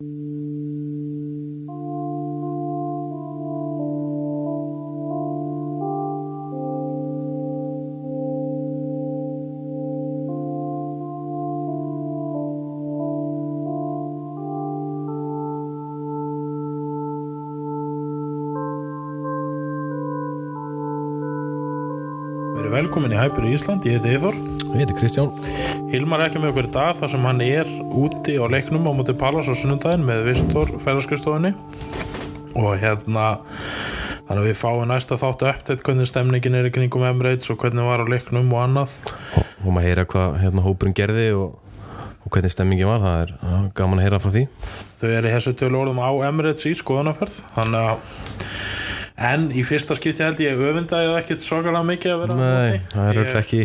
Verið velkomin í Hæpur í Ísland, ég heiti Eithor Ég heiti Kristján. Hilmar er ekki með okkur í dag þar sem hann er úti á leiknum á móti Pallas á sunnundaginn með Vistor ferðarskristofunni og hérna þannig að við fáum næsta þáttu upptætt hvernig stemningin er í kringum Emirates og hvernig var á leiknum og annað. Og, og maður heyra hvað hérna, hópurinn gerði og, og hvernig stemmingin var það er gaman að heyra frá því. Þau eru í þessu tölu orðum á Emirates í skoðanaferð þannig að en í fyrsta skipti held ég öfunda ég ekkert svakalega mikið að vera Nei, móti. það er ekki,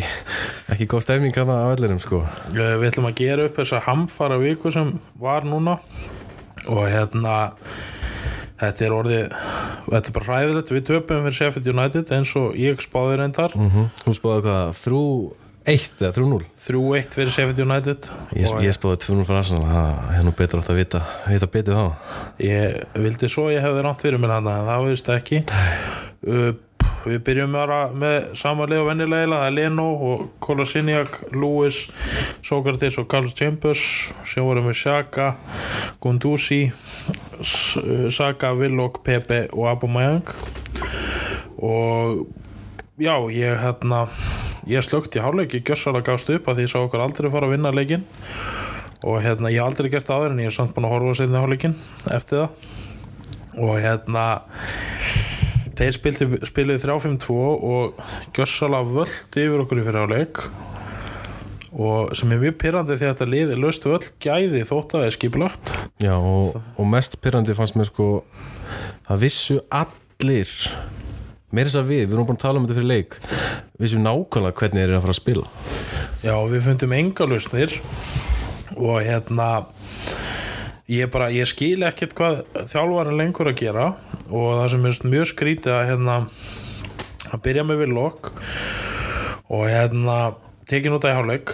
ekki góð stemming hana á vellirum sko. Við ætlum að gera upp þessa hamfara viku sem var núna. Og hérna þetta er orðið þetta er bara hræðilegt, við töpum fyrir Sheffield United eins og ég spáði reyndar. Mm Þú spáði hvað, þrjú eitt eða þrjú núl 3-1 fyrir Sheffield United Ég, ég tvö núl fyrir Arsenal. Það er nú betur átt að vita, vita betið þá. Ég vildi svo ég hefði rámt fyrir mér hana en það veist ekki. Uh, við byrjum með sama leið og vennilega það er Leno og Kolasiniak Lewis, Sokrates og Carlos Chambers sem vorum við Shaka Gunduzi uh, Saka, Willock, Pepe og Aubameyang. Og já, ég hérna ég slögt í hálfleik, ég gjössalega gást upp að því ég sá okkur aldrei fara að vinna leikin og hérna, ég hef aldrei gert áður en ég er samt búin að horfa á setni hálfleikin eftir það. Og hérna þeir spiluði 3-5-2 og gjössalega völdi yfir okkur í fyrir hálfleik og sem er mjög pyrrandi því að þetta liði löstu öll gæði þótt að það er skipulagt. Já, og, og mest pyrrandi fannst mér sko það vissu allir meira þess að við, við erum búin að tala um þetta fyrir leik. Vissu nákvæmlega hvernig þeir eru að fara að spila. Já, við fundum enga lausnir og hérna ég bara, ég skil ekkert hvað þjálfarinn lengur að gera og það sem er mjög skrítið að hérna að byrja með villokk og hérna tekin út af hálfleik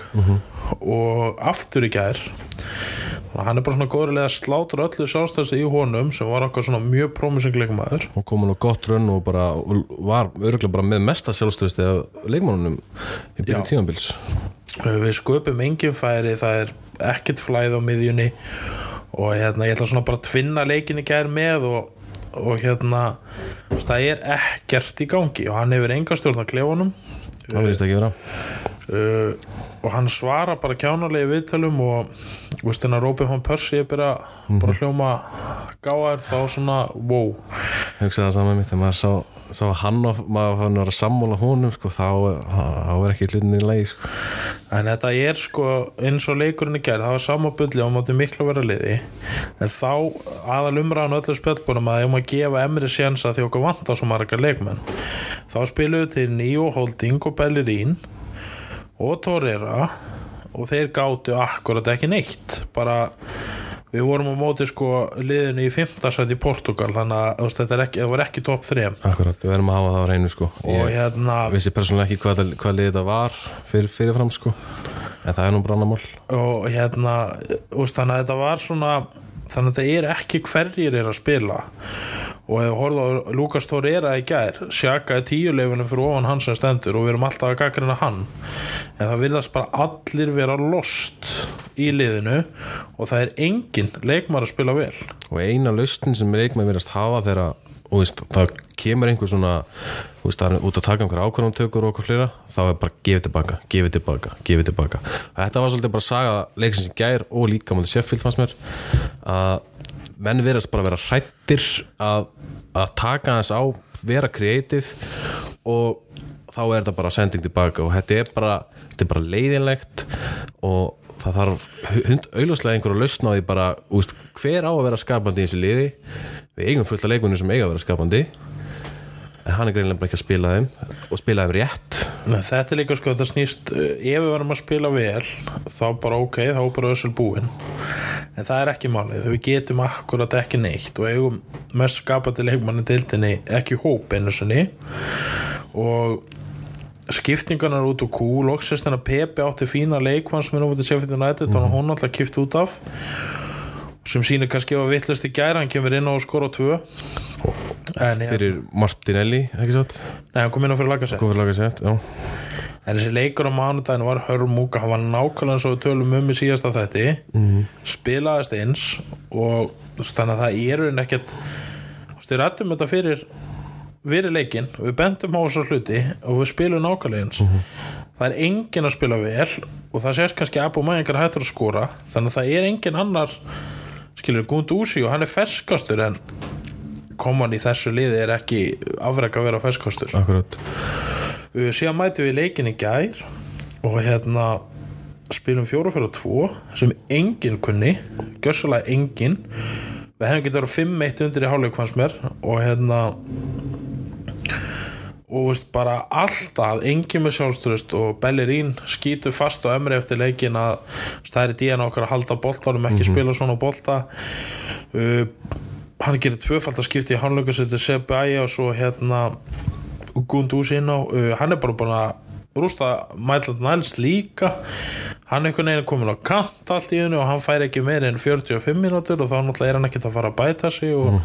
og aftur í gær og hann er bara svona góðurlega að slátra öllu sjálfstæðstu í honum sem var okkar svona mjög promising leikmaður. Og kom hann á gott rönn og bara og var örgulega bara með mesta sjálfstöðusti af leikmannunum í byrjun Já. tímanbils við sköpum engin færi það er ekkert flæð á miðjunni. Og hérna ég ætla svona bara að tvinna leikin í gær með og, og hérna það er ekkert í gangi. Og hann hefur enga stjórn að klefunum það vilist ekki vera uh, og hann svara bara kjánalegi viðtölum og veist hérna Róbin von Persie er bara, bara hljóma gáðar þá svona wow. Hugsaði það saman mitt þegar maður sá, sá hann og maður fann að að sammála honum sko, þá, þá er ekki hlutinni í lagi sko. En þetta er sko eins og leikurinn í gerð, það var sama bulli á móti miklu að vera liði. En þá aðal umræðan öllu spjallbúnum að ef maður gefa emri sjensa því okkur vant á svo marga leikmenn. Þá spiluðu til Nýjo Holding og Bellerín og Torreira og þeir gátu akkurat ekki neitt bara við vorum á móti sko liðinu í 15. sæti í Portugal þannig að þetta ekki, var ekki top 3 akkurat, við verðum að hafa það á reynu sko. og ég hérna vissi persónulega ekki hvað, hvað liðið þetta var fyrir, fyrirfram sko. en það er nú brannamál og hérna úst, þannig að þetta var svona þannig að þetta er ekki hverjir er að spila og ef þú horfðu á Lukas Torreira í gær, sjaka er tíuleifunum fyrir ofan hans sem stendur og við erum alltaf að gaggrina hann. En það virðast bara allir vera lost í liðinu og það er engin leikmar að spila vel. Og eina lausnin sem leikmenn verðast hafa þegar það kemur einhver svona veist, út að taka einhver ákvörðumtökur og okkur flera, þá er bara gefið tilbaka gefið tilbaka, gefið tilbaka. Þetta var svolítið bara saga leiksins í gær og líka mútið Sheffield fannst mér að menn verðast bara vera hrættir að, að taka þess á vera kreatív og þá er þetta bara sending tilbaka og þetta er bara, þetta er bara leiðinlegt og það þarf auðvarslega einhver að lausna á því bara úst, hver á að vera skapandi í þessu liði? Við eigum fullt af leikunum sem eiga að vera skapandi en hann er greinlega ekki að spila þeim og spila þeim rétt. Men þetta er líka sko, það snýst uh, ef við varum að spila vel þá bara ok, þá bara össur búin en það er ekki málið, við getum akkurat ekki neitt og eigum mest skapandi leikmanni dildinni ekki hóp einu sinni. Og skiptingarnar út úr kú loksist hennar Pepe átti fína leikmann sem er nú út í Sheffield United þannig að hún alltaf kipt út af sem sýnir kannski að vittlust í gæra hann kemur inn á og skora tvö. En, ja, fyrir Martinelli, ekki satt? Nei, hann kom inn á fyrir laga Góður laga sett, já. En þessi leikur á mánudaginu var hörmúka hann var nákvæmlega eins og við tölum um í síðasta þetti mm. spilaðist eins og þannig að það eru en ekkert við rættum þetta fyrir leikinn. Og við bendum á þessu hluti og við spilum nákvæmlega eins. Það er enginn að spila vel og það sést kannski að Abu Mæingar hættur að skora. Þannig að það er enginn annar skilur Gund Úsi og hann er ferskastur en koman í þessu liði er ekki afreg að vera ferskastur. Akkurat. Síðan mætum við leikin í gær og hérna spilum 4-4-2 sem enginn kunni gjössalega enginn. Við hefum getið verið 5-1 undir í hálfleik fannst mér og hérna og veist bara alltaf enginn með sjálfsturist og Bellerín skýtu fast á ömri eftir leikin að það er díðan okkar að halda boltanum ekki spila svona bolta. Uh, hann gerir tvöfald að skipta í hálfleikusötu Sepp Æja og svo hérna Gundúsin og uh, hann er bara búin að rústa Mætland Næls líka. Hann er einhvern veginn komin á kant allt í hennu og hann fær ekki meir en 45 mínútur og þá náttúrulega er hann ekkert að fara að bæta sig og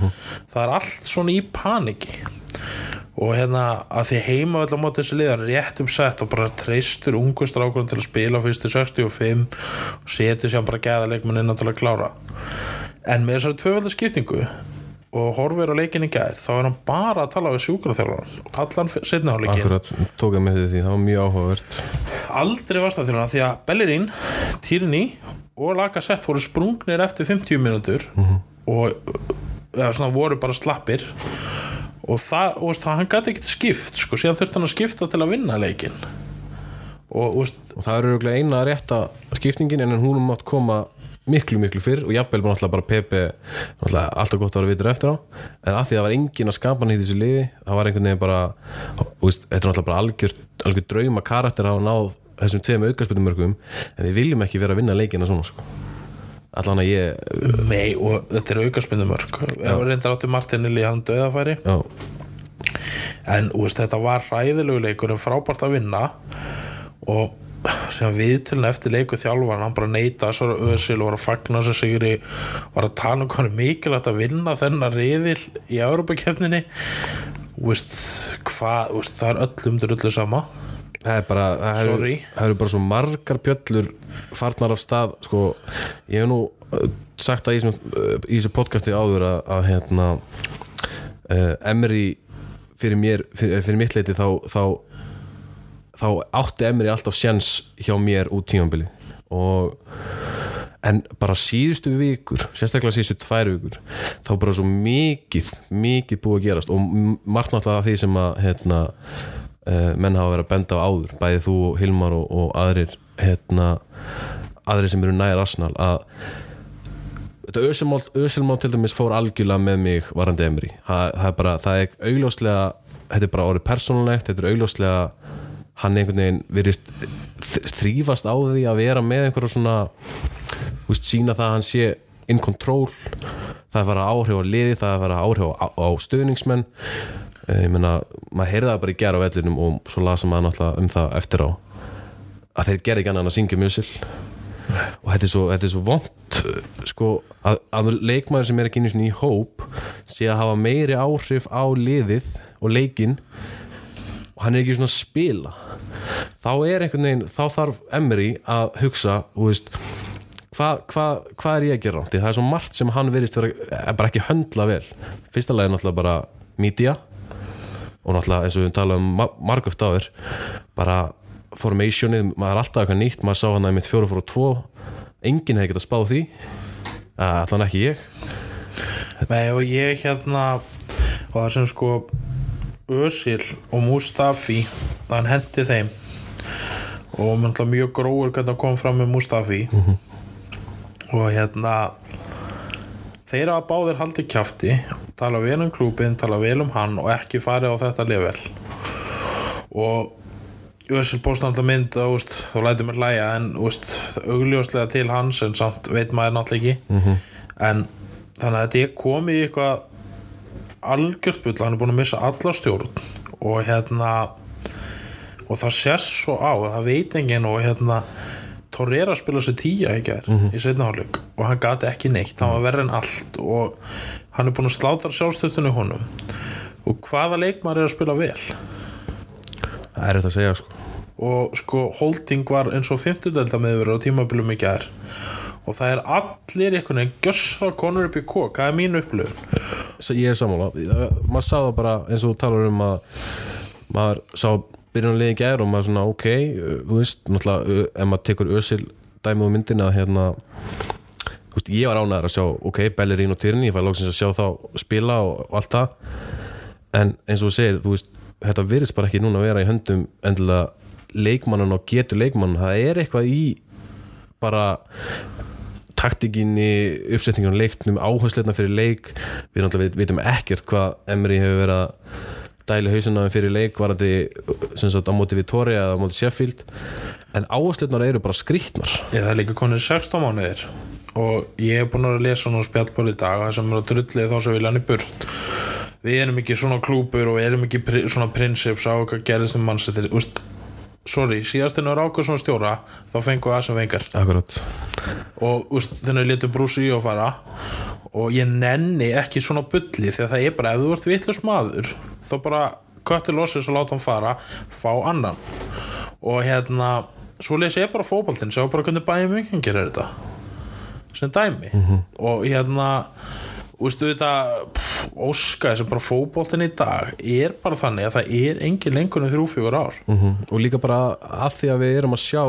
það er allt svona í paniki og hérna að því heima öll á móti þessi liðan rétt um sett og bara treystur ungu strákurinn til að spila fyrstu 65 og setur sér bara gæða leikmenn innan til að klára. En með þessari tvöfaldi skiptingu og horfir á leikin í gær þá er hann bara að tala við sjúkraþjálfan allan setna á leikin Akkurat, tók ég með því, það var mjög áhugavert. Aldrei vastaþjálfana því að Bellerín, Tierney og Lacazette voru sprungnir eftir 50 mínútur og eða svona voru bara slappir og það, og veist, hann gæti ekkert skipt sko, síðan þurfti hann að skipta til að vinna leikin og veist, og það eru örugglega eina rétta skiptingin en hún mátt koma miklu miklu fyrr. Og jafnvel bara náttúrulega bara Pepe náttúrulega alltaf gott að vera vitur eftir á. En að því það var engin að skapa hann í þessu liði það var einhvern veginn bara og veist, þetta er náttúrulega bara algjör, algjör drauma karakter að hafa náð þessum tveim aukarspöldumörkum en við viljum ekki vera að vinna leikina svona sko. Allan að ég mei, og þetta er aukarspinnumörk ef reyndar áttu Martinelli hann döðafæri já, en veist, þetta var ræðilegu leikur en frábært að vinna. Og sem viðtilin eftir leiku þjálfan hann bara neyta þessara öðsil og var að fagna þess að sigri var að tala um hvað er mikilvægt að vinna þennan riðil í Europakefninni veist, hvað, það er öllum til öllu sama það er bara það eru, það eru bara svo margar bjöllur farnar af stað sko, ég hef nú uh, sagt það í þessum, uh, í þessu podcasti áður að, að hérna uh, Emery fyrir mér fyrir, fyrir mitt leiti þá, þá þá átti Emery alltaf sjens hjá mér út tímanbili og en bara síðustu vikur sérstaklega síðustu tvær vikur þá bara svo mikið, mikið búið að gerast. Og margt náttúrulega því sem að hérna, menn hafa verið að benda á áður bæði þú Hilmar og, og aðrir hérna, aðrir sem eru nær Arsenal að Öselmál til dæmis fór algjörlega með mig varandi Emri það, það er bara, það er augljóslega þetta er bara orðið persónulegt, þetta er augljóslega hann einhvern veginn virðist þrýfast á því að vera með einhverja svona þú veist, sína það að hann sé in control það er að fara áhrif á liði, það er að fara áhrif á, á stuðningsmenn. Eh, ég meina, maður heyrði það bara í gera á vellinum og svo lasa maður náttúrulega um það eftir á að þeir gerði ekki annað en að syngja mjösil og þetta er svo, þetta er svo vond sko, að, að leikmaður sem er ekki í hóp sé að hafa meiri áhrif á liðið og leikinn og hann er ekki svona að spila. Þá er einhvern veginn, þá þarf Emery að hugsa, þú veist hvað hva, hva er ég að gera rátt það er svo margt sem hann verðist vera er bara ekki höndla vel. Fyrsta lagi er náttúrulega bara media og náttúrulega eins og við höfum talað um ma margöft áður bara formationið, maður er alltaf eitthvað nýtt maður sá hann að mitt 4-4-2 enginn hefði getað spáð því. Uh, allan ekki ég. Nei, og ég hérna og það sem sko Ösil og Mustafi þann hendi þeim. Og ætla mjög gróður hvernig að koma fram með Mustafi. Og hérna þeir hafa báðir haldið kjafti tala vel um klúbin, tala vel um hann og ekki farið á þetta level. Og Ösil bóst náttúrulega mynd og úst, þá lætur mér hlæja en augljóslega til hans en samt veit maður náttúrulega ekki. En þannig að þetta komið í eitthvað algjört bull, hann er búin að missa alla stjórn og hérna og það sést svo á, það veit enginn og hérna Torreira spila sér tíja í gær í setna hálfleik og hann gati ekki neitt hann var verið en allt og hann er búin að slátra sjálfstöðstunni honum. Og hvaða leikmar er að spila vel? Það er þetta að segja sko. Og sko Holding var eins og 50 delta meður á tímabilum í gær og það er allir einhvern veginn gjössa konur upp í kók, það er mín upplöfun ég er sammála. Maður sá það bara eins og þú talar um að maður sá byrjunarliði gær og maður svona ok uh, þú veist, náttúrulega uh, ef maður tekur ösil dæmið á myndina hérna þú veist, ég var ánæður að sjá ok, Bellerín og Tyrni, ég fæði lóksins að sjá þá spila og, og allt það. En eins og þú segir, þú veist þetta virðist bara ekki núna að vera í höndum endilega leikmannan og getur leikmannan það er eitthvað í bara taktikinni, uppsetningunum leiknum, áhersleitna fyrir leik. Við náttúrulega vitum ekkert hvað Emery hefur verið að dæli hausina fyrir leik varandi á móti Vittoria eða á móti Sheffield. En áhersleitnar eru bara skrýtnar. Ég, það er líka konið 16 mánuðir. Og ég hef búin að lesa nú spjallból í dag og það sem er að drullið þá sem vilja hann í burt. Við erum ekki svona klúpur og við erum ekki pri, svona prinsips á hvað gerðist um mannsettir sorry, síðast en að ráka svona stjóra þá fengu það sem vengar Akkurat. Og úst, þennan litur brúsi í að fara og ég nenni ekki svona bulli því að það er bara, ef þú ert vitlust maður þá bara köttir lossis að láta hann fara fá annan. Og hérna, svo lesi ég bara fótboltinn sjá bara hvernig bæði mjög gerir þetta. Sem dæmi. Og hérna Ústu þetta pff, óska sem bara fótboltin í dag er bara þannig að það er engin lengur en þrjú fjögur ár. Mm og líka bara að því að við erum að sjá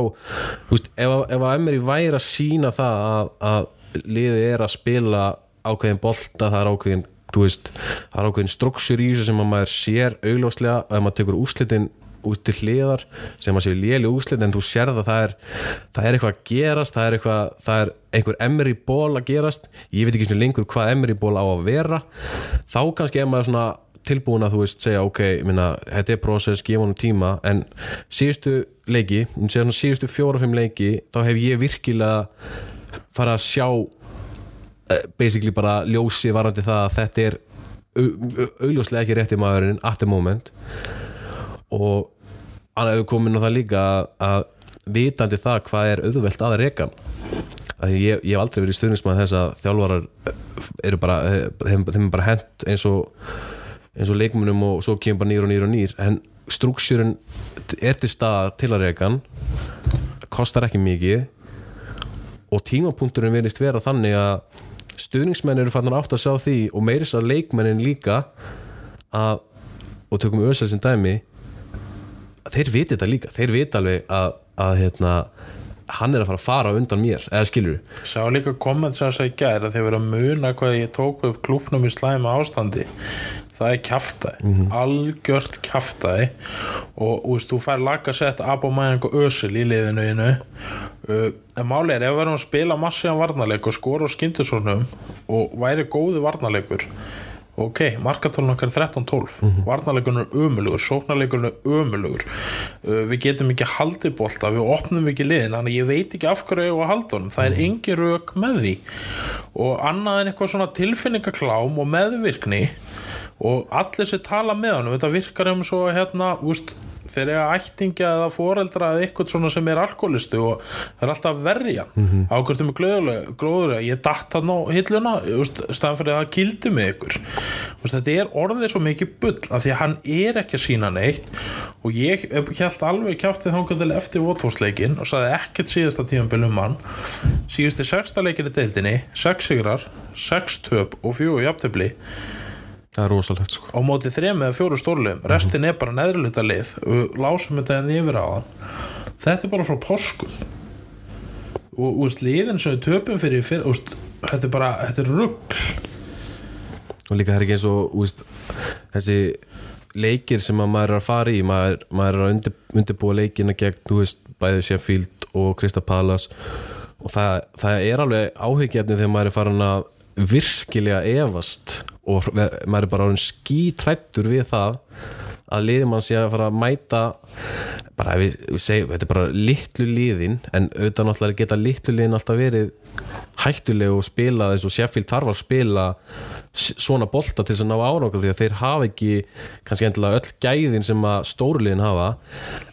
veist, ef, að- ef að Emery væri að sína það að, að liðið er að spila ákveðin bolta það er ákveðin veist, það er ákveðin struksjur í þessu sem að maður sér augljóslega ef maður tekur úslitin út til hliðar sem maður séu léli úslit en þú sérð að það er, það er eitthvað að gerast það er, eitthvað, það er einhver Emery ból að gerast. Ég veit ekki svona lengur hvað Emery ból á að vera. Þá kannski er maður svona tilbúin að þú veist segja ok, minna, þetta er process, gefa honum tíma en síðustu leiki síðustu fjóra-fimm leiki þá hef ég virkilega fara að sjá eh, basically bara ljósi varandi það að þetta er au- au- augljóslega ekki rétti maðurinn at the moment. Og hann hefur komin á það líka að, að vitandi það hvað er auðvelt að að því ég, ég hef aldrei verið stuðnismæð þess að þjálfarar eru bara þeim, þeim er bara hent eins og eins og leikmunum og svo kemur bara nýr og nýr og nýr. En struksjúrin er til stað til að reka hann kostar ekki mikið og tímapunkturinn verðist vera þannig að stuðningsmenn eru fannar átt að sjá því og meiris að leikmennin líka að, og tökum við össar sem dæmi að þeir viti þetta líka, þeir viti alveg að, að hérna, hann er að fara að fara á undan mér, eða skilur Sá líka komment sem að segja gæra þegar verið að muna hvað ég tók upp klúpnum í slæma ástandi. Það er kjaftaði, algjört kjaftaði og þú veist, þú fær lagasett Abomæðing og Ösil í liðinu einu. Uh, en máli er ef við erum að spila massíðan varnarleik og skora á skyndisónum og væri góði varnarleikur ok, markatólun okkar er 13-12 mm varnarleikurinn er ömulugur sóknarleikurinn er ömulugur uh, við getum ekki haldið bolta, við opnum ekki liðin þannig ég veit ekki af hverju ég á að halda honum. Það er engin rauk með því. Og annað en eitthvað svona tilfinningaklám og meðvirkni og allir sem tala með honum þetta virkar um svo hérna úst, þeir eru ættingja eða foreldra eða eitthvað svona sem er alkoholistu og það er alltaf verja. Mm -hmm. ákvörðum með glóðulega ég datt hann á hilluna staðan fyrir að það kildi mig ykkur þetta er orðið svo mikið bull af því að hann er ekki að sína neitt og ég held alveg kjáftið þangar eftir votfórsleikin og saði ekkert síðasta tímanbíl um hann. Síðusti sexta leikin í deildinni sex sigrar, sex töp og fjögur jafntefli það er rosalegt sko. Á móti þrem eða fjóru stórlegum restin er bara neðruluta lið. Og lásum þetta enn yfir á hann. Þetta er bara frá páskum og úst, liðin sem við töpum fyrir, fyrir úst, þetta er bara, þetta er rugg og líka það er ekki eins og úst, þessi leikir sem að maður er að fara í maður, maður er að undir, undirbúa leikina gegn, þú veist, bæði Sheffield og Krista Palace. Og það, það er alveg áhyggjefni þegar maður er farin að virkilega efast og maður er bara orðin skítrættur við það að liðum hann sé að fara að mæta bara ef við, við segjum, þetta er bara litlu liðin en auðvitað náttúrulega geta litlu liðin alltaf verið hættuleg og spila eins og Sheffield þarf að spila svona bolta til þess að ná árangur því að þeir hafa ekki kannski endilega öll gæðin sem að stóruliðin hafa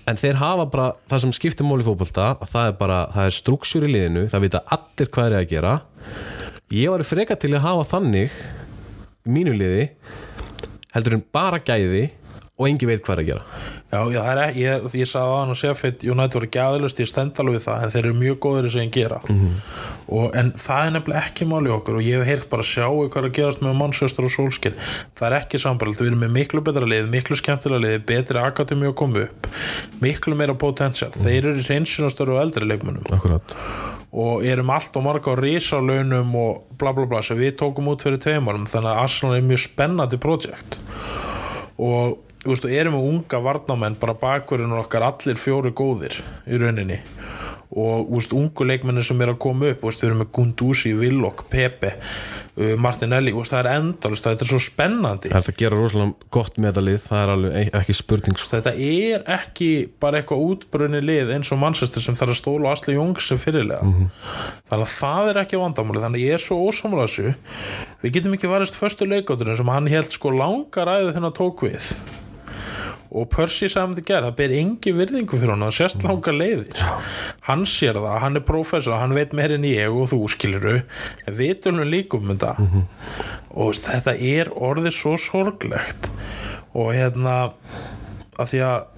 en þeir hafa bara það sem skiptir mál í fótbolta það er bara, það er struksjur í liðinu það vita allir hvað er að gera. Ég var freka til að hafa þannig mínu liði heldur en bara gæði og engi veit hvað er að gera. Já, já, er ég, ég sagði á hann og Sheffield United voru gæðalust, ég stend alveg við það en þeir eru mjög góður í sem ég gera. Og, en það er nefnilega ekki máli okkur og ég hef heyrt bara sjáu hvað er að gerast með Manchester og Solskjaer. Það er ekki sambarlegt, við erum með miklu betra lið miklu skemmtilega lið, betri akademi að koma upp miklu meira potential. Þeir eru reynsinastöru og eldri leikmunum Akkurat og erum allt og marga á risalönum og bla bla bla sem við tókum út fyrir tveimarum þannig að Arsenal er mjög spennandi projekt. Og veist, og erum við unga varnamenn bara bakverðin okkar allir fjóri góðir í rauninni og veist, ungu leikmennir sem er að koma upp veist, við erum með Gunduzi, Willock, Pepe uh, Martinelli, veist, það er endalist þetta er svo spennandi. Það er það að gera rosalega gott með þetta lið það er alveg e- ekki spurning sko. þetta er ekki bara eitthvað útbrunni lið eins og Manchester sem þarf að stóla Asli Jung sem fyrirlega. Þannig að það er ekki vandamáli þannig að ég er svo ósamlega þessu. Við getum ekki varist förstu leikátturinn sem hann held sko langa ræði þennan tók við og Percy sagði um þetta gerð, það ber engi virðingu fyrir hann, það sést langa leiðir. Hann sér það, hann er prófessor hann veit meir en ég og þú skiluru en við tölum líka um þetta. Og veist, þetta er orðið svo sorglegt. Og hérna að því að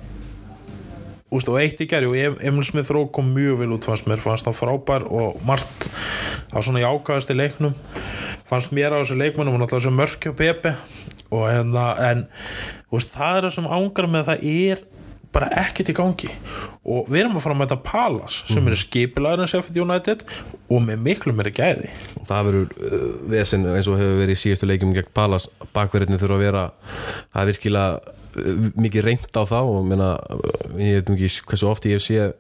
úst, og eitt í gerði og Em- Emil Smith Rowe kom mjög vel út fannst mér, fannst það frábær og margt á svona jákaðast í leiknum. Fannst mér á þessu leikmennum og náttúrulega þessu mörkja Pepe og hérna en úst, það er það sem ángar með það er bara ekkert í gangi. Og við erum að fara að mæta Palas sem eru skipilagur en Sheffield United og með miklu meiri gæði. Það verður uh, vesen eins og hefur verið í síðustu leikjum gegn Palas bakverðinni þurfa að vera það er virkilega uh, mikið reynt á þá. Og meina, uh, ég veit ekki hversu oft ég séð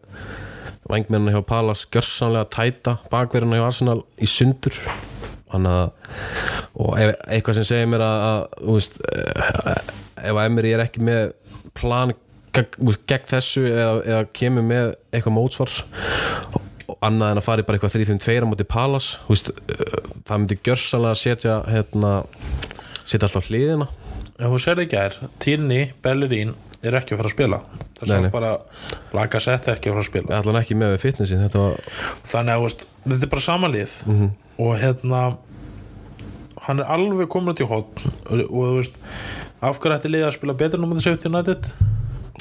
vangmennina hjá Palas gjörsanlega tæta bakverðina hjá Arsenal í sundur þannig að og ef, eitthvað sem segir mér að, að veist, uh, ef að Emery er ekki með plan gegn, gegn þessu eða, eða kemur með eitthvað mótsvar annað en að fara í bara eitthvað 3-5-2 á móti Palas veist, uh, það myndi gjörsanlega setja hérna, setja alltaf hliðina. Þú sér ekki er, Tierney, Bellerín er ekki að fara að spila. Það sást bara laga sett ekki að fara að spila. Ætlan ekki með við fitnessin þetta var, þannig að veist, þetta er bara samanlið og hérna hann er alveg komin í hot og, og þú veist, af hverju ætti liða að spila betur nú með United?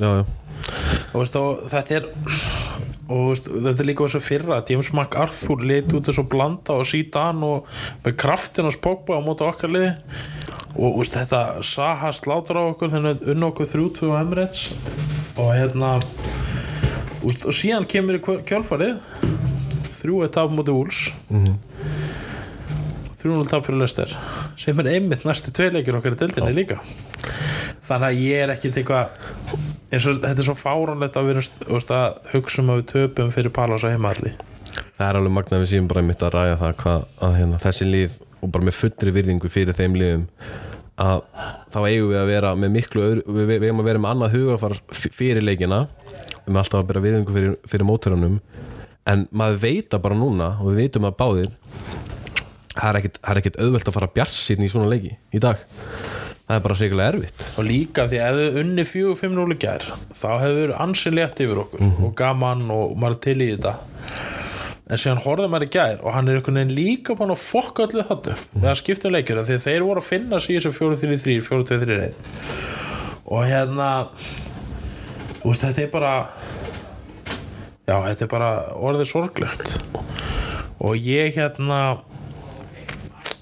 Já, já, og, veist, og þetta er og veist, þetta er líka þessu fyrra James MacArthur liti út þessu blanda og síðan og með kraftin að spókba á móti okkar liði og veist, þetta Saha slátur á okkur þannig unn okkur 3-2 á Emirates. Og hérna veist, og síðan kemur í kjálfarið þrjú eitt af móti Úls 3-0 tap fyrir Lester sem er einmitt næstu tveileikir okkar í deildinni líka. Þannig að ég er ekkit eitthvað eins og þetta er svo fáránlegt að, vera, veist, að hugsa um að við töpum fyrir Palas á heimaðalli það er alveg magnað við síðan bara mitt að ræða það hvað, að hérna, þessi lið og bara með fullri virðingu fyrir þeim liðum að þá eigum við að vera með miklu öðru, við, við eigum að vera með annað hugafar fyrir leikina erum alltaf að bera virðingu fyrir, fyrir móturunum en maður veita bara núna og við veitum að báðir það er er ekkit auðvelt að fara bjarsinn í svona leiki í dag. Það er bara sérkulega erfitt. Og líka því að ef þau unni 4-5-0 í gær þá hefur ansi létt yfir okkur og gaman og maður til í þetta en síðan horfði maður í gær og hann er einhvern veginn líka búin að fokka öllu þarna við að skipta um leikjur því þeir voru að finna sig í þessu 4-3-3, 4-2-3-1 og hérna veist þetta er bara já þetta er bara orðið sorglegt. Og ég hérna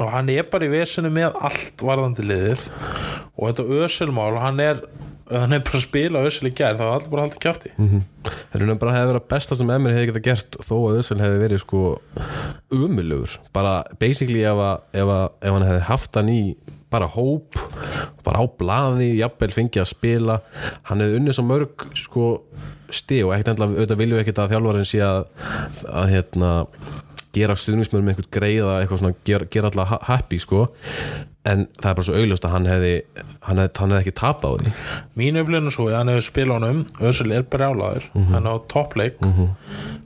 og hann er bara í vesinu með allt varðandi liðið. Og þetta öselmál hann er hann er bara að spila ösel í gær þá er allir bara haldið kjátti Það er bara hefði verið að besta sem Emir hefði geta gert þó að Össel hefði verið sko umulegur, bara basically ef, að, ef, að, ef hann hefði haft hann í bara hóp bara á blaði, jafnvel fengið að spila. Hann hefði unnið svo mörg sko stig og ekkert endla auðvitað viljum við ekkert að þjálfarinn sé að, að hérna gera stuðnismörum með einhvern eitthvað svona, gera, gera alla ha- happy sko en það er bara svo augljóst að hann hefði hann hefði, hann hefði ekki tapað á því. Mín upplifinu svo, hann hefur spila honum Ösel er brjálaður, hann er á toppleik.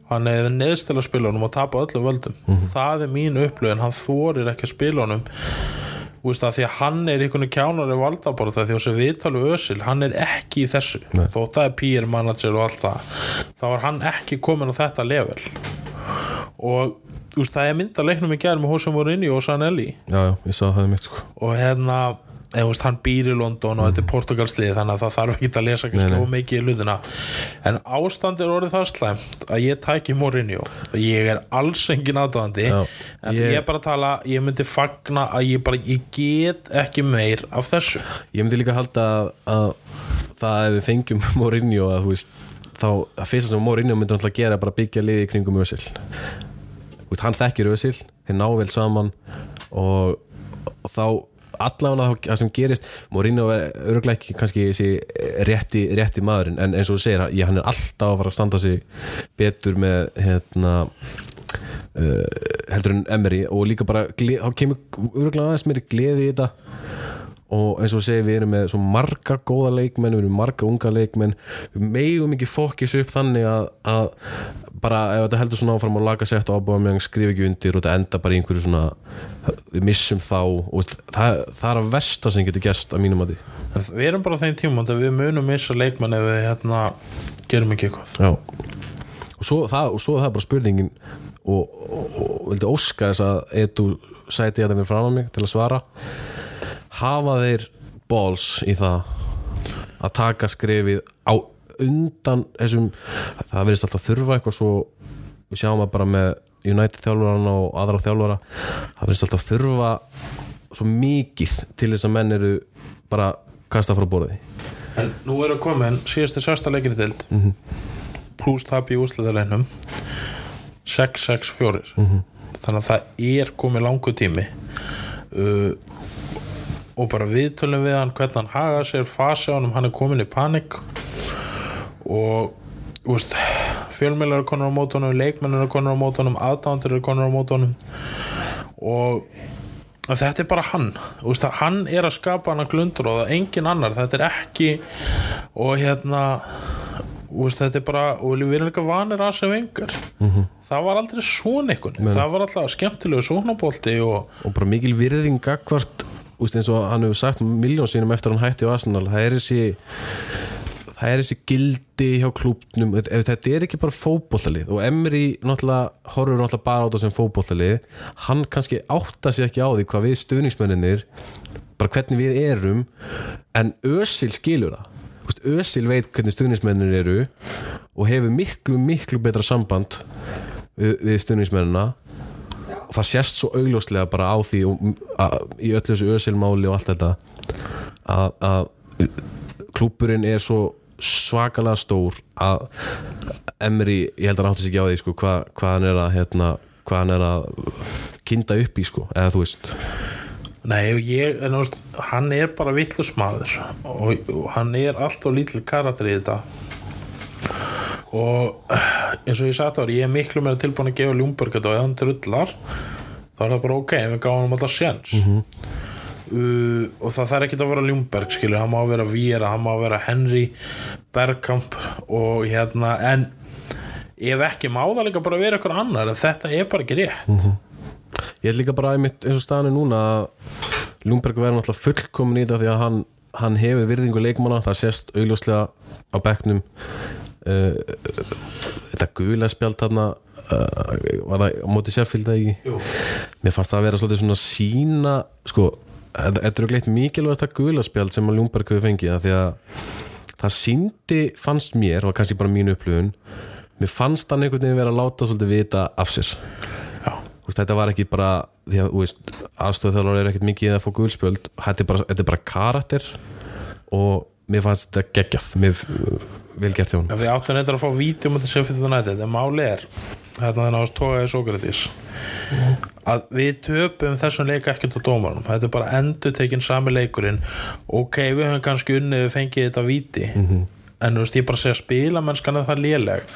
Hann hefur neðst til að spila honum og tapa öllum völdum. Það er mín upplifin, hann þorir ekki að spila honum. Þú veist að því að hann er einhvern kjánari valdaborð því að þessi viðtalu Ösil, hann er ekki í þessu. Nei. þótt það er peer manager og allt það þá er hann ekki komin á þetta level. Og veist, það er mynda leiknum í gerð með Hosea Mourinho og Sanelli. Já, já, ég sá það mitt sko. Og hérna eða, veist, hann býr í London og þetta er Portugalslið þannig að það þarf ekki að lesa kannski of mikið í hlutina. En ástand er orðið það slæmt að ég tæki Mourinho. Og ég er alls engin aðdáðandi Já, en því ég- er bara að tala ég myndi fagna að ég bara ég get ekki meir af þessu. Ég myndi líka halda að, að það ef við fengjum Mourinho að þú veist þá að fyrsta sem Mourinho myndi náttúrulega gera er bara byggja liði í kringum Ösil veist, hann þekkir Ösil, þeir ná vel saman og, og þá allavega það sem gerist Mourinho er öruglega ekki kannski rétti, rétti maðurinn en eins og þú segir, ég, hann er alltaf að fara að standa sig betur með hérna uh, heldur en Emery og líka bara, þá kemur öruglega aðeins meiri gleði í þetta og eins og þú segir við erum með svo marga góða leikmenn, við erum marga unga leikmenn. Við megum ekki fókis upp þannig að, að bara ef þetta heldur svona áfram að laga sett og ábúða meðan skrifa ekki undir og þetta enda bara í einhverju svona við missum þá og það, það er að versta sem getur gerst að mínum að því við erum bara á þeim tíma að við munum missa leikmann ef við hérna gerum ekki eitthvað. Já. Og svo, það, og svo er það bara spurningin og, og, og, vildi óska þess að eða sæti þetta mér fram á mig til að svara hafa þeir balls í það að taka skrefið á undan þessum það verðist alltaf þurfa eitthvað svo við sjáum það bara með United þjálfurana og aðra þjálfura það verðist alltaf þurfa svo mikið til þess að menn eru bara kasta frá borði. En nú erum komin síðustu sérsta leikir í dild mm -hmm. pluss tap í úsliðarlegnum 6-6-4 þannig að það er komið langu tími. Uh, og bara viðtölum við hann hvernig hann haga sér fasi á hann hann er komin í panik og fjölmjölar er konar á mótunum leikmennir er konar á mótunum aðdándur er konar á mótunum og þetta er bara hann. Úst, hann er að skapa hann að glundur og það er engin annar, þetta er ekki og hérna úst, þetta er bara, og við erum líka vanir að sem vengar það var aldrei svona einhvern, það var alltaf skemmtilegu sóknabólti og og bara mikil virðing gagvart úst, eins og hann hefur sagt miljón sínum eftir hann hætti á Arsenal það er þessi það er þessi gildi hjá klúbnum ef þetta er ekki bara fótbollalið og Emery náttúrulega horfur náttúrulega bara á þetta sem fótbollalið hann kannski átta sig ekki á því hvað við stuðningsmenninir bara hvernig við erum en Ösil skilur það. Ösil veit hvernig stuðningsmennir eru og hefur miklu miklu betra samband við, við stuðningsmennina og það sést svo augljóslega bara á því og, að, í öllu þessu ösilmáli og allt þetta að, að klúpurinn er svo svakalega stór að Emri, ég held að hann átti sig ekki á því sko, hvað, hvað hann er að hérna, hvað hann er að kinda upp í sko, eða þú veist. Nei, og ég, en veist, hann er bara vittlusmaður og, og hann er alltaf lítill karakter í þetta. Og eins og ég sagði ári, ég er miklu meira tilbúin að gefa Ljúmberg þetta og ef hann drullar þá er það bara ok, við hann alltaf séns. Uh, og það þarf ekki að vera Ljúmberg skilur, hann má vera Víera, hann má vera Henry Bergkamp og hérna, en ef ekki má það líka bara vera eitthvað annar þetta er bara ekki rétt. Ég held líka bara einmitt eins og staðan er núna að Lundberg verður náttúrulega fullkomin í þetta því að hann, hann hefur virðingu leikmanna, það sést augljóslega á bekknum. uh, þetta gula spjald þarna uh, var það á móti eða ekki Jú. mér fannst það að vera svolítið svona sína sko, þetta þetta er gleitt mikilvægast að gula spjald sem að Lundberg hefur fengið af því að það síndi fannst mér og kannski bara mínu upplifun mér fannst hann einhvern veginn vera að láta svolítið vita af sér Já. Þetta var ekki bara því að aðstofþjálfur er ekkert mikið að fá gulspjöld þetta er bara, þetta er bara karakter og mér fannst þetta geggjað mér vel gert hjá hún við áttum eitthvað að fá vídeo um þetta þetta nættið en máli er hérna þannig að tókaði Sókratis að við töpum þessum leik ekkert á dómarum þetta er bara endur tekinn sami leikurinn. Ok, við höfum kannski unnið við fengið þetta víti en þú veist, ég bara segja spilamennskan er það léleg.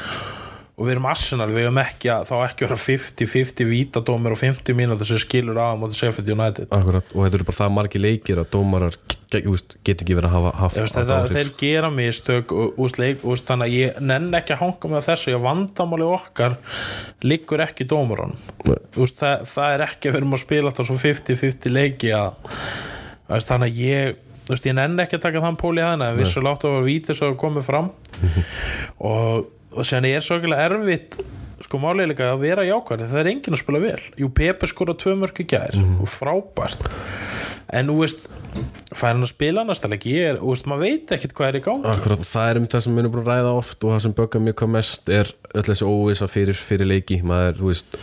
Og við erum Arsenal, við erum ekki að þá ekki að vera 50-50 vítadómir og 50 mínútur sem skilur á á móti Sheffield United. Akkurat, og þetta eru bara það margi leikir að dómarar get ekki verið að hafa haft haft þetta, áhrif. þeir gera mistök þannig að ég nenn ekki að hanga með þessu ég vandamáli okkar liggur ekki Nei. úst, það, það er ekki að við erum að spila alltaf svo 50-50 leiki að, þannig að ég veist, ég nenn ekki að taka þann pól í hana en vissu látt að vera vítið svo að komið fram. Og, og sér er svo ekki erfitt sko er líka að vera jákvæð það er enginn að spila vel. Jú Pepe skora tvö mörg í gær og frábært. En þú veist fær hann að spila næsta leik ég er, veist, maður veit ekkit hvað er í gang Akkurat, það er um það sem við erum búin að ræða oft og það sem böggar mjög hvað mest er öll þessi óvisa fyrir, fyrir leiki. Maður, veist,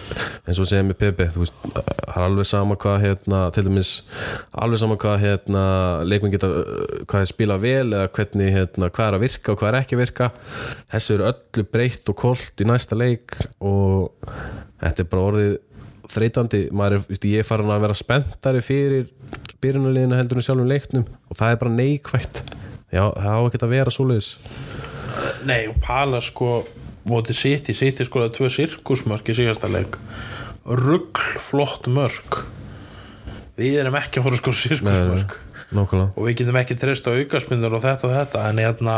eins og segja með Pepe veist, það er alveg sama hvað hérna, til dæmis, alveg sama hvað hérna, leikmenn geta, hvað er spila vel eða hvernig, hérna, hvað er að virka og hvað er ekki að virka. Þessu eru öllu breytt og kolt í næsta leik og þetta er bara orðið þreytandi, maður er, ég er farin að vera spenntari fyrir byrjunarliðina heldur en sjálfum leiknum og það er bara neikvætt. Já, það á ekki að vera svoleiðis. Nei og Pala sko mótið City, City sko tvö sirkusmörk í síðasta leik. Ruggl flott mörk. Við erum ekki að fóra sko sirkusmörk. Nákvæmlega. Og við getum ekki treyst á aukaspindur og þetta og þetta en hérna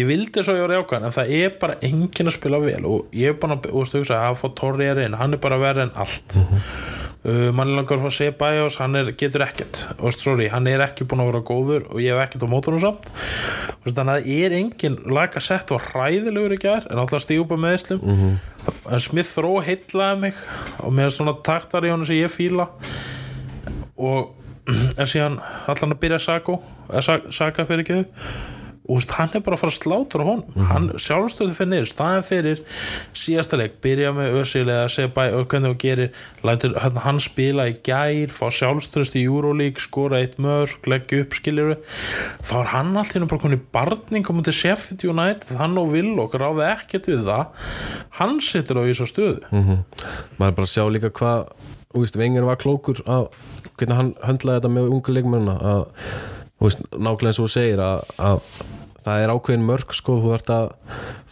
ég vildi svo ég var jákvæðan en það er bara enginn að spila vel og ég er bara að að fá Torri er inn hann er bara verið en allt. Uh, mann er langar að fá Sebajos hann er, getur ekkert. Og veist, sorry, hann er ekki búin að vera góður og ég hef ekkert á mótunum samt. Þú veist, þannig að það er enginn laga sett og hræðilegur ekki er en alltaf stíupa meðslum en Smith Rowe heitlaði mig og með svona taktar í honum sem ég fíla. Og en síðan allan að byrja Sako Saka fyrir ekki og veist, hann er bara að fara að slátra honum. Mhm. hann sjálfstöðu fyrir niður, staðan fyrir síðasta leik, byrja með ösilega segja bæ, og hvernig þú gerir lætur hann, spila í gær, fá sjálfstöðust í Euroleague, skora eitt mörg leggja upp, skiljuru þá er hann allt hérna bara konið barning á mútið Sheffield United, hann og Willock ráði ekkert við það, hann situr á svo stöðu. Mm maður er bara sjá líka hvað þú veist, Wenger var klókur að hvernig hann höndlaði þetta með ungu leikmörna að, þú veist, nákvæmlega og þú segir að, að það er ákveðin mörg sko, þú þarft að,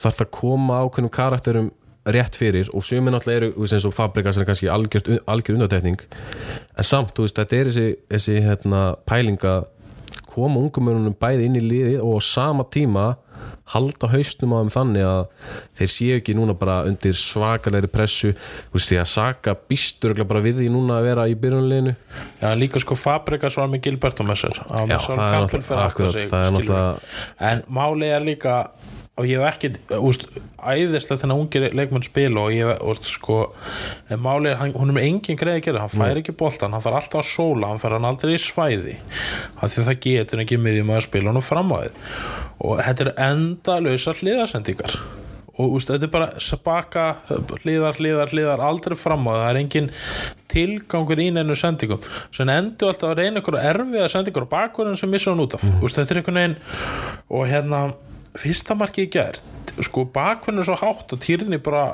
þarft að koma ákveðnum karakterum rétt fyrir og sumir náttúrulega eru, veist, eins og Fabrikas er kannski algjör, algjör undartekning en samt, þú veist, þetta er þessi, þessi hérna, pælinga koma ungumörunum bæði inn í liðið og á sama tíma halda hausnum á þeim þannig að þeir séu ekki núna bara undir svakalegri pressu. Þú veist því að Saka býstur bara við því núna að vera í byrjunleginu Já, líka sko Fabrikas var með sér á með Já, það er náttúrulega- en málið er líka og ég hef ekki, úst, æðislega þennan ungir leikmenn spila og ég hef, sko, málið er, hún er með engin greið að gera, hann fær ekki boltan hann þarf alltaf að sóla, hann fær hann aldrei í svæði það getur ekki miðjum að spila hann fram á þið og þetta er enda lausar hliðarsendingar. Og úst, þetta er bara spaka hliðar, hliðar, hliðar, aldrei fram á það. Það er engin tilgangur í neinu sendingum. Sem endur alltaf að reyna ykkur erfiða sendingur á bakverðin sem missa hann út af. Mm. úst, þetta er einhvern veginn og hérna, fyrsta markið í gær sko bakverðin er svo hátt að týrinni bara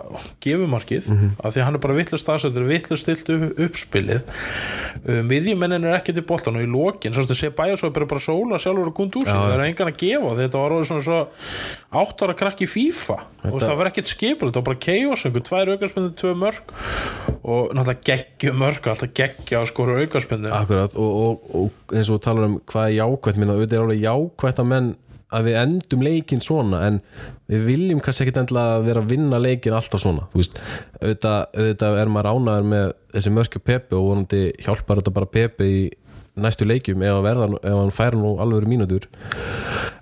gefur markið af því hann er bara vittlust aðsöndur, vittlust stilt upp, uppspilið. Uh, miðjumennin er ekki til boltan og í lokin, svo að sé bæja svo bara bara sóla sjálfur og kund úr sig, það er engan að gefa þetta var orðið svona svo átt ára krakki í FIFA. Og það var ekkert skipul þetta var bara einhver tvær aukarspindu, tvö mörg og náttúrulega geggju mörg alltaf geggja að skora aukarspindu Akkurat, og, og, og eins og talar um hvað er jákvætt, minna, auðvitað er alveg jákvætt að menn að við endum leikin svona en við viljum kannski ekkit endilega vera að vinna leikin alltaf svona þú veist, auðvitað, auðvitað er maður ánaður með þessi mörkju Pepe og vonandi hjálpar þetta bara Pepe í næstu leikjum ef verða, ef hann fær nú alveg verið mínútur.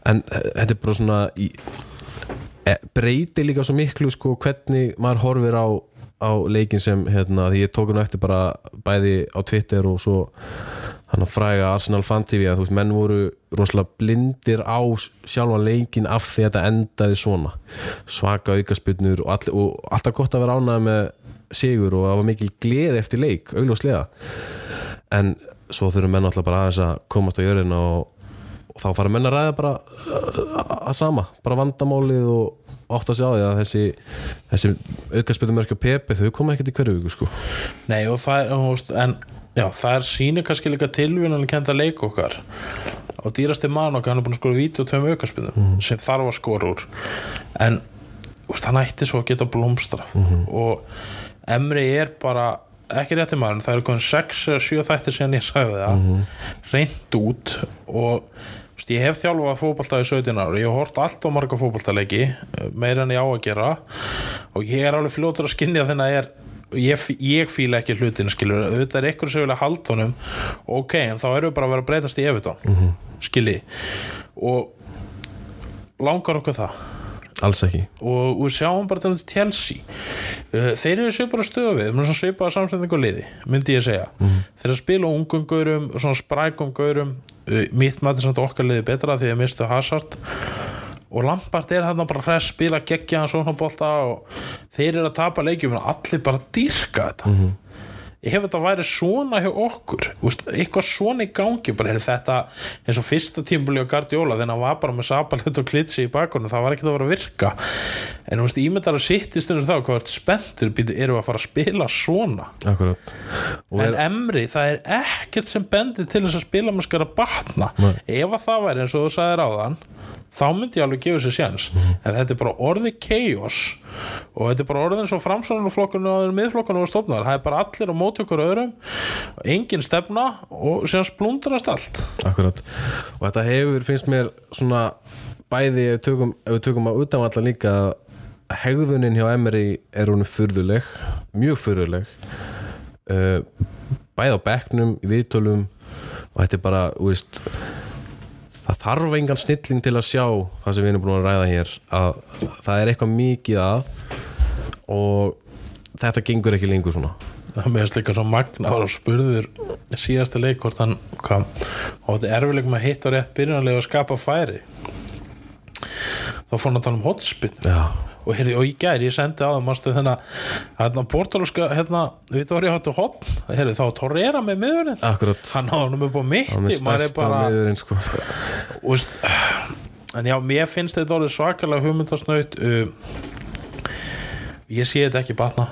En eh, þetta er bara svona í, e, breyti líka svo miklu sko hvernig maður horfir á á leikin sem hérna, því ég tók hann eftir bara bæði á Twitter og svo hann að fræga Arsenal Fan TV að þú veist, menn voru rosalega blindir á sjálfa leikin af því að þetta endaði svona. Svaka aukasputnur og, all, og alltaf gott að vera ánægð með sigur og það var mikil gleði eftir leik augljóslega. En svo þurfum menn alltaf bara aðeins að komast á jörðina og, og þá fara menn að ræða bara uh, að sama, bara vandamálið og átt að sjá því að þessi þessi aukaspilumörkja Pepe þau koma ekkert í hverju viku sko. Nei og það er, en já, það er síni kannski líka tilvíðan að kenda leik okkar. Og dýrasti mann okkar hann er búin að skora víti og tveim aukarspilum sem þarf að skora úr. En úst, hann ætti svo að geta blómstraf og Emri er bara ekki rétti maður, það eru komin 6 eða 7 þættir síðan ég sagði það. Reynd út og úst, ég hef þjálfað fótbolta í 17 ára ég hef hort allt og marga fótboltalegi meira en ég á að gera. Og ég er alveg fljótur að skinja þennan er ég, ég fíla ekki hlutin skilur, auðvitað er ykkur sem vilja halda honum ok, en þá erum við bara að vera að breytast í Evertón mm -hmm. skilji. Og langar okkur það? Alls ekki. Og við sjáum bara til Chelsea. Uh, þeir eru svipara stöðu við svona svipaða samsending og liði, myndi ég segja. Þeir eru að spila ungum gaurum sprækum gaurum. Uh, mitt maður samt okkar liði betra því að mistu Hazard og Lampard er þarna bara hress spila geggja hann svona bólta og þeir eru að tapa leikjum en allir bara dýrka þetta. Ég hef þetta væri svona hjá okkur úst, eitthvað svona í gangi bara er þetta eins og fyrsta tímbuli á Guardiola þegar hann var bara með sapalit og klitsi í bakunum það var ekki að vera að virka. En þú veist, ímyndar að sitt í stundum þá hvað er spenntur, eru að fara að spila svona? Og en Emri, það er ekkert sem bendir til þess að spila með skara batna. Nei. ef að það væri eins og þú sagðir áðan þá myndi ég alveg gefa sér sjans en þetta er bara orðið chaos og þetta er bara orðið eins og framsvonarflokkurinn og miðflokkurinn og stofnar það er bara allir á móti okkur öðrum engin stefna og síðan splundrast allt. Akkurat. Og þetta hefur, finnst mér svona bæði, ef við tökum, að utanvalla líka að hegðunin hjá Emery er hún furðuleg mjög furðuleg uh, bæði á bekknum, í viðtölum og þetta er bara, þú veist það þarf engan snilling til að sjá það sem við erum búin að ræða hér að það er eitthvað mikið að og þetta gengur ekki lengur svona. Það með þess líka svo magnaður og spurður síðasta leik hvort hann hvað, og þetta er erfiðleikum að hitta rétt byrjunarlega og skapa færi. Þá fór hann að tala um hotspinn. Já, og, heyrði, og í gær ég sendi á það mástu þennan hérna portugalska hérna, við erum hættu hotn heyrði, þá Torreira með miðurinn. Akkurat. Hann náði hann upp á mitti maður er bara miðurinn sko. Og veist, en já, mér finnst þetta orðið svakalega hugmyndasnaut uh, ég sé þetta ekki batna.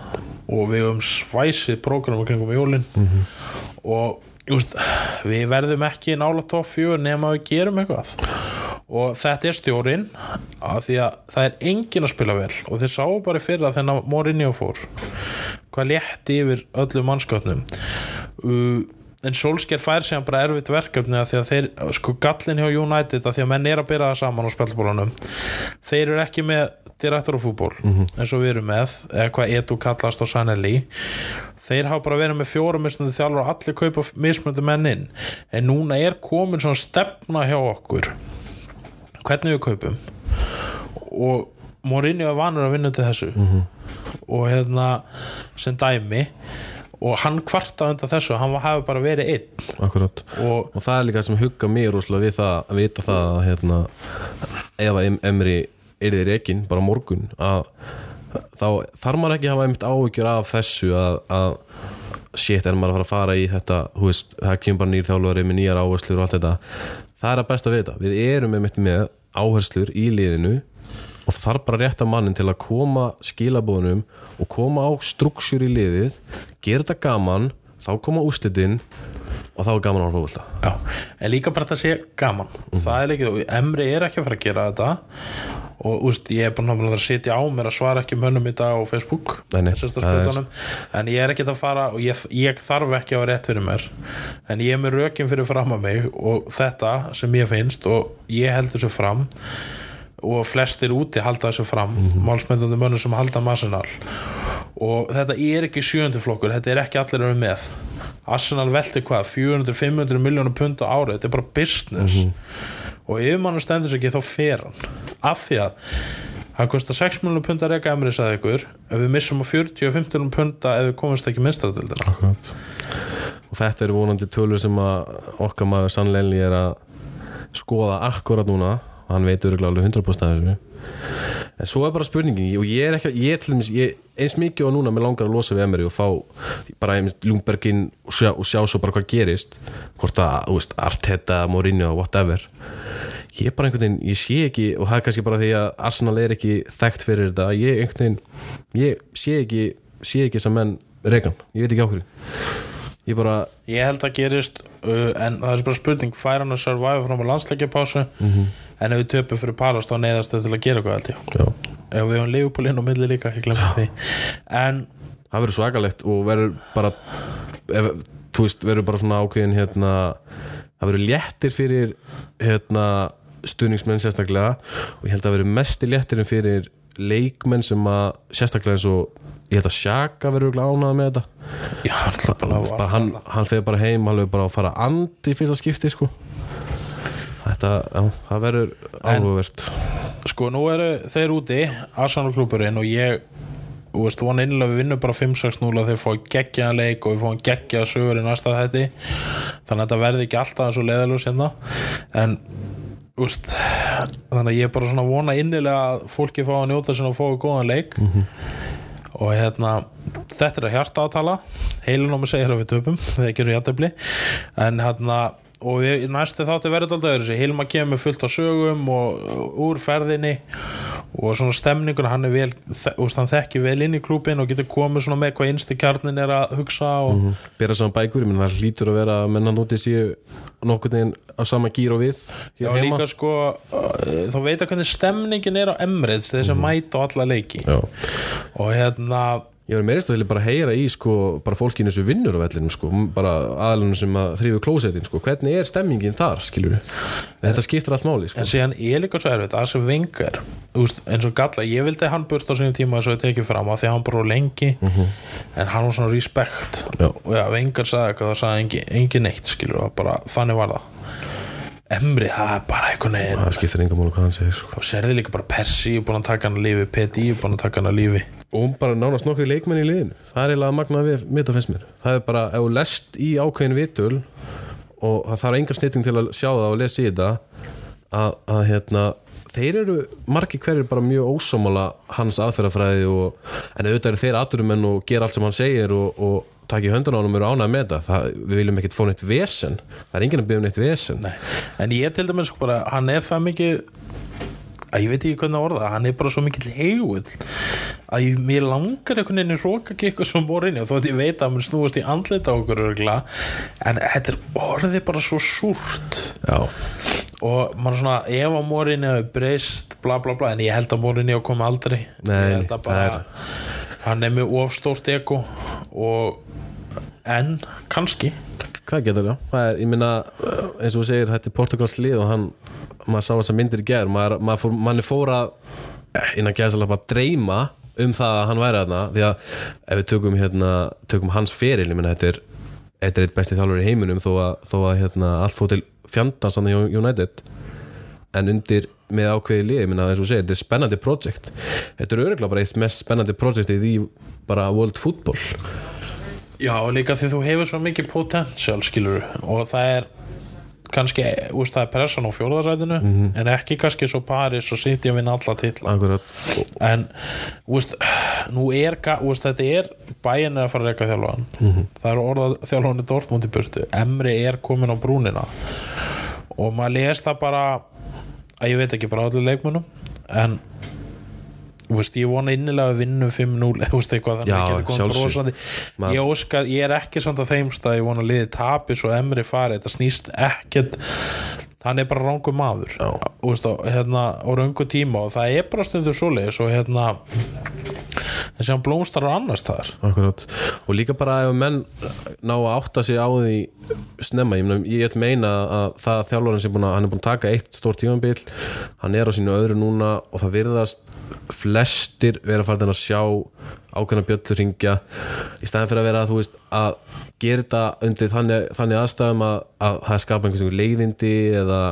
Og við höfum svæsið prógramum kringum jólin. Og þú veist, við verðum ekki nála topp fjögur nema við gerum eitthvað og þetta er stjórin af því að það er engin að spila vel. Og þeir sáu bara í fyrra þennan Mourinho fór hvað létti yfir öllu mannskapnum uh, en Solskjær fær sig bara erfitt verkefni að því að þeir, sko gallin hjá United að því að menn er að byrja það saman á spjallbólunum. Þeir eru ekki með direktor á fútból eins og við erum með eða hvað Edu kallast á Sanelli. Þeir hafa bara verið með fjórum þjálfur og allir kaupa mismunandi menn inn. En núna er komin svona stefna hjá okkur hvernig við kaupum. Og Mourinho er vanur að vinna til þessu. Og hérna sem dæmi og hann kvarta undan þessu hann hafi bara verið einn. Akkurat. Og og það er líka sem hugga mér rosalega við það að vita það að hérna, ef að Em- Emri yrði reikin bara á morgun að þá þarf maður ekki að hafa einmitt áhyggjur af þessu að, að shit er maður að fara að fara í þetta þú veist, það kemur bara nýr þjálfari með nýjar áherslur og allt þetta það er að besta við þetta, við erum einmitt með áherslur í liðinu og það þarf bara rétta mannin til að koma skilabóðunum og koma á struksjur í liðið gera þetta gaman, þá koma úslitin og þá er gaman að hóla Já, en líka bara þetta sé gaman. Það er líka, Emri er ekki að fara að gera þetta og úst, ég er bara náttúrulega að sitja á mér að svara ekki mönnum í dag á Facebook Nei, en ég er ekki að fara og ég, ég þarf ekki að vera rétt fyrir mér. En ég er með rökin fyrir fram að mig og þetta sem ég finnst og ég held þessu fram og flestir úti halda þessu fram mm -hmm. málsmyndandi mönnum sem halda massinal og þetta er ekki sjönduflokkur þetta er ekki allir vera með. Arsenal velti hvað, 400-500 miljónur pund á ári, þetta er bara business og ef mann stendur sig ekki þá fer hann, af því að það kostar 6 miljónur pund að reyka emri sagði ykkur, ef við missum á 40-50 punda ef við komumst ekki minnstradildina Akkurat. og þetta eru vonandi tölur sem að okkar maður sannleginni er að skoða akkurat núna. Hann veit öruglega alveg 100% af þessu en svo er bara spurningin og ég er ekki, ég til dæmis ég, eins mikið og núna með langar að losa við Emery og fá bara einmitt Ljungbergin og sjá, og sjá svo bara hvað gerist hvort að, þú veist, Arteta, Mourinho whatever. Ég er bara einhvern veginn, ég sé ekki og það er kannski bara því að Arsenal er ekki þekkt fyrir þetta, ég einhvern veginn ég sé ekki, sé ekki sem menn regan, ég veit ekki á hverju ég bara, ég held að gerist uh, en það er bara spurning, fær hann að survive fram á landsleikjapásu? En ef við töpum fyrir Palast þá neyðast þau til að gera eitthvað ef við höfum leifupólinn og milli líka, ég glemti því. En það verður svakalegt og verður bara þú veist, verður bara svona ákveðin hérna, það verður léttir fyrir hérna, stuðningsmenn sérstaklega og ég held að verður mesti léttirinn fyrir leikmenn sem að sérstaklega eins og ég held að Sjaka verður ánað með þetta. Já, alltaf bara var bara hann, hann fer bara heim, hann verður bara að fara andi í fyrsta skipti sko. Þetta, já, það verður áhugavert. sko nú eru þeir úti Arsenal klúburinn og ég þú veist, vona innlega við vinnum bara 5-6-0 og þeir fá geggjaðan leik og við fáum geggjaða sögur í næsta þætti. Þannig að þetta verði ekki alltaf eins og leðalus hérna. En veist, þannig að ég er bara svona vona innilega að fólki fá að njóta sinna og fá góðan leik og hérna þetta er að hjarta að tala. Heilin á mig segir að við töpum þegar gerum jættefli en hérna og við, næstu þátti verður alltaf öðru sér Hilma kemur fullt af sögum og úr ferðinni og svona stemningun hann er vel, hann þekki vel inn í klúbin og getur komið svona með hvað einstu kjarnin er að hugsa og bera saman bækur, ég menn það hlýtur að vera að menna núti séu nokkurn veginn á sama gýr og við Já, líka sko, uh, þá veit að hvernig stemningin er á Emirates þeir sem mæta á alla leiki. Já. og hérna Ég verður meirist að vilja bara heyra í sko, bara fólkinu sem vinnur á vellinum sko, bara aðalunum sem að þrýfu klósetin sko. hvernig er stemmingin þar, skilur við þetta skiptir allt máli sko. en síðan er líka svo erfitt að sem vingar eins og galla, ég vildi að hann burt á sinni tíma þess að ég tekið fram á því að hann bara var lengi en hann var svona respect Já. og já, vingar sagði eitthvað þá sagði engin, engin neitt skilur og bara þannig var það Emri, það er bara einhvern veginn. Það skiptir enga máli hvað hann segir sko. og serði líka bara Persi, ég er búin að taka hann að lífi Peti, er búin að taka hann að lífi. Og bara nánast nokkri leikmenn í liðinu. Það er eiginlega magnað við mitt að finnst mér. Það er bara, ef þú lest í ákveðin vitul og það þarf enga snitting til að sjá það og lesa í þetta að, að hérna þeir eru margir hverjir bara mjög ósámála hans aðferðafræði og, en auðvitað eru þeir aturumenn og gera allt sem hann segir og, og taka í höndun á hann og eru ánægð með þetta. Það, við viljum ekkert fá neitt vesen. Það er enginn að byggja um neitt vesen. Nei. en ég til dæmis sko bara, hann er það mikið að ég veit ekki hvernig að orða það, hann er bara svo mikill heigull að ég, mér langar einhvern veginn í rókakikku sem borinni og þó að ég veit að hann snúast í andlita á okkur örgla en þetta er orðið bara svo súrt. Já, og maður svona, ef að morinni hefur breyst bla bla bla, en ég held að morinni á koma aldrei. Nei, það hann er með ofstórt ego og en kannski. Það getur já, það er, ég minna eins og þú segir, þetta er Portugals lið og hann, maður sá þess að myndir í gær maður, maður fór, að innan bara dreyma um það að hann væri þarna, því að ef við tökum hérna, tökum hans feril ég minna, þetta er, þetta er eitt besti þjálfur í heiminum þó að, þó að hérna, allt fór til fjandans í United. En undir með ákveði lið, ég minna, eins og segir, þetta er spennandi projekt, þetta er örgulega bara eitt mest spennandi projektið í bara world football. Já, líka því þú hefur svo mikið potential skilur og það er kannski, úst, það er pressan á fjórðarsætinu en ekki kannski svo Paris og City að vinna alla Akkurat, en úst, nú er úst, þetta er bæinn er að fara að reyka þjálfaðan það er orðað þjálfaðan í Dortmund í burtu. Emri er komin á brúnina. Og maður les það bara að ég veit ekki bara allir leikmunum en veist, ég vona innilega að vinna 5-0 þú veist eitthvað þannig að geta komið sjálfsögðu. brosandi ég, óskar, ég er ekki samt að þeim stað ég vona að liði tapi svo Emri fari þetta snýst ekkert hann er bara rángu maður. Þú veist, og, hérna, á röngu tíma og það er bara stundur svoleiðis og hérna þessi hann blómstar á annars þar. Akkurat. og líka bara ef menn ná að átta sig á því snemma, ég, meina, ég meina að það að þjálfarinn sem búin að, hann er búin að taka eitt stórt tímanbíl, hann er á sínu öðru núna og það virðast flestir vera farin að sjá ákveðna bjöllur ringja í staðin fyrir að vera þú veist að gera þetta undir þannig, þannig aðstæðum að, að það skapa einhvers leiðindi eða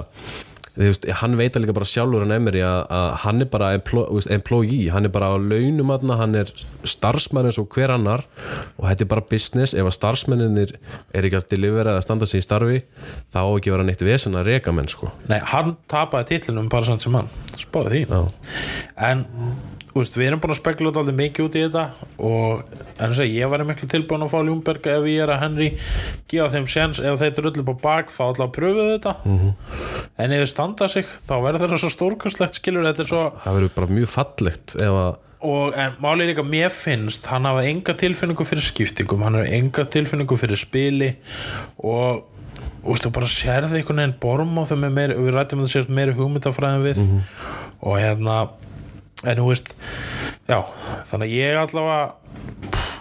þú veist, hann veit að líka bara sjálfur hann emir að, að hann er bara employee, hann er bara á launum aðna, hann er starfsmenn eins og hver annar og þetta er bara business. Ef að starfsmenninir er ekki að delivera eða standa sig í starfi þá ekki að vera neitt vesen að reka menn sko. Nei, hann tapaði titlinum bara samt sem hann. Spáði því. Já. en úst, við erum búin að spekla út aldrei mikið út í þetta og að ég var miklu tilbúin að fá Ljúmberg ef ég er að Henry gefa þeim sens ef þeir drullu upp á bak þá ætla að pröfu þetta. Mhm. en ef þeir standa sig þá verður þeirra svo stórkastlegt skilur þetta er svo það verður bara mjög fallegt að og en málið er líka mér finnst hann hafa enga tilfinningu fyrir skiptingum hann hafa enga tilfinningu fyrir spili og þú bara sérði einhvern veginn borm á þeim með meiri, við rættum að það sést meiri hugmyndafræðin við. Og hérna en þú veist já, þannig að ég allavega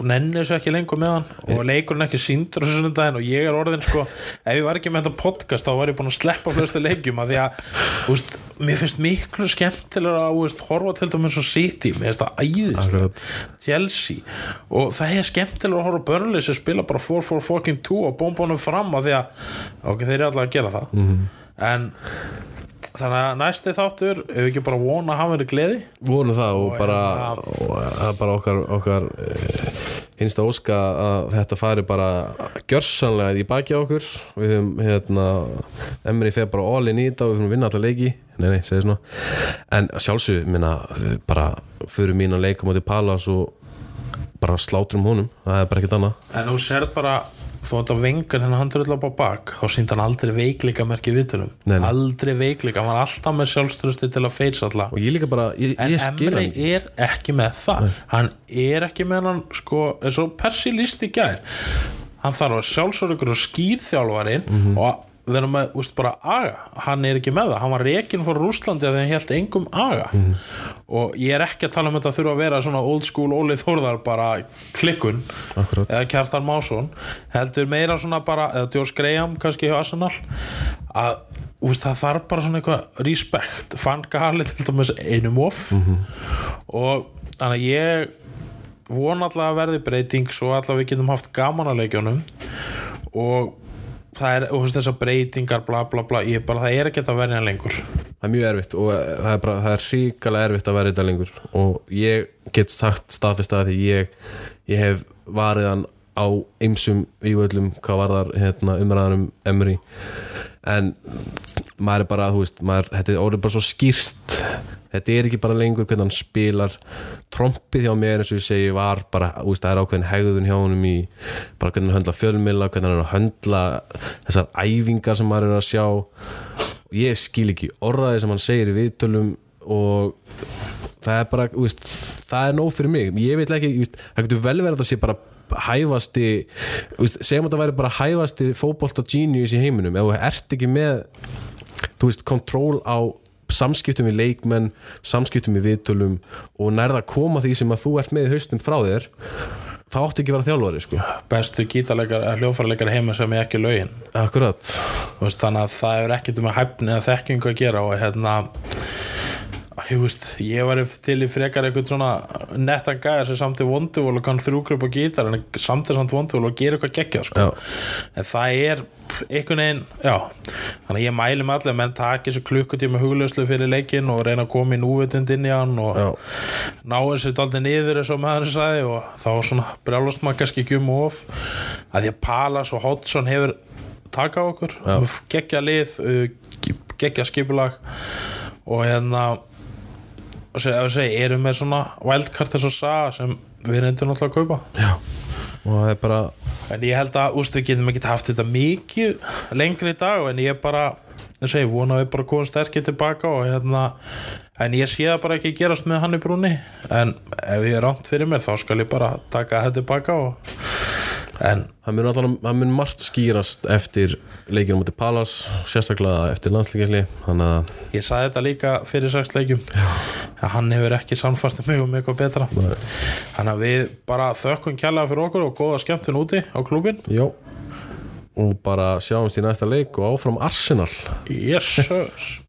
nenni þessu ekki lengur með hann og leikurinn ekki síndur þessu sunnudaginn og ég er orðin sko, ef ég var ekki með þetta podcast þá var ég búin að sleppa flestu leikjum að því að, þú veist, mér finnst miklu skemmtilega að, þú veist, horfa til dæmis og City, mér finnst það æðist. Chelsea og það er skemmtilega að horfa börnlega sem spila bara 4-4 fucking 2 og bómbánum fram að því að, ok, þeir eru alltaf að gera það Mhm. en þannig að næsti þáttur ef við ekki bara vona að hafa verið gleði? Vonum það og, Og bara, hérna- og bara okkar, okkar eh, hinsta óska að þetta fari bara gjörsanlega í baki á okkur. Við höfum hérna Emri feð bara all in í þetta og við höfum vinna allar leiki. Nei nei, segir svona. En sjálfsög, minna, bara fyrir mín að leika móti Palas og bara slátrum honum, það er bara ekkert annað. En þú sér bara þó að þetta vengar þennan hann drull á bak þá síndi hann aldrei veikleika viðtölum. Nei, nei. aldrei veikleika, hann var alltaf með sjálfströsti til að feits alla. Og ég líka bara, ég, en Emre er ekki með það. Hann er ekki með hann sko, eins og Persi líst í gær. Hann þarf að sjálfsögur og skýrþjálfarinn Mhm. og vera með, úst, bara aga. Hann er ekki með það, hann var rekin fór Rúslandi að hann held engum aga. Mhm. og ég er ekki að tala um þetta þurfa að vera svona old school Óli Þórðar bara klikkun Akkurat. eða Kjartan Másson. Heldur meira svona bara, eða George Graham kannski hjá Arsenal að úst, það þarf bara svona eitthvað respect fann Gali til dæmis einum of. Og þannig að ég vona allavega að verði breyting svo allavega við getum haft gaman að leikjónum og það er, þú veist, þessar breytingar bla bla bla, ég bara, það er ekki að verja lengur. Það er mjög erfitt og það er, bara, það er ríkala erfitt að vera þetta lengur. Og ég get sagt staðfest að því ég, ég hef varið hann á ymsum vývöldum hvað var þar hérna, umræðanum Emri en maður er bara, þú veist, maður, þetta er orðið bara svo skýrt. Þetta er ekki bara lengur hvernig hann spilar. Trompið hjá mér eins og ég segi var bara, þú veist, það er ákveðin hegðun hjá honum í bara hvernig hann höndla fjölmila hvernig hann höndla þessar æfingar sem maður er að sjá. Ég skil ekki orðaði sem hann segir í viðtölum og það er bara, þú veist, það er nóg fyrir mig. Ég veit ekki, veist, það getur vel verið að það sé bara hæfasti segjum að það væri bara hæfasti fótbolta genius í heiminum, ef þú ert ekki með þú veist, kontról á samskiptum við leikmenn samskiptum við viðtölum og nærða að koma því sem að þú ert með í haustum frá þér þá átti ekki að vera þjálfari sko. bestu gítarleikar, hljófarleikar heima sem er ekki lögin akkurat veist, þannig að það er ekkert með hæfni eða þekkingu að gera og hérna ég veist, ég var til í frekar eitthvað svona nettan gæðar sem samt er vonduvól og kann þrjúgrip og gítar en samt er samt vonduvól og gera eitthvað geggjað sko. En það er einhvern veginn, já. Þannig að ég mæli með allir menn taki þessu klukkutíma huglauslu fyrir leikin og reyna að koma í núvitund inn í hann og ná þessu daldið niður eins og maður sagði og þá svona brjálast maður kannski ekki um of. Að því að Palas og Hodgson hefur taka okkur. Geggja lið, uh, geggja skipulag og hérna og seg, ef við segi, erum með svona wildcard þess að saga sem við reyndum náttúrulega að kaupa Já. og það er bara en ég held að, úst, við getum ekki haft þetta mikið lengri í dag en ég bara, ég segi, vona við bara komum sterkir tilbaka og hérna en ég sé það bara ekki gerast með hann í brúni en ef ég er rámt fyrir mér þá skal ég bara taka þetta tilbaka og en það mun, allan, það mun margt skýrast eftir leikinu mútið Palas sérstaklega eftir landslíkjali þannig að ég sagði þetta líka fyrir sex leikjum að hann hefur ekki samfast mig um eitthvað betra þannig að við bara þökkum kjærlega fyrir okkur og góða skemmtun úti á klúbin já og bara sjáumst í næsta leik og áfram Arsenal. Yes.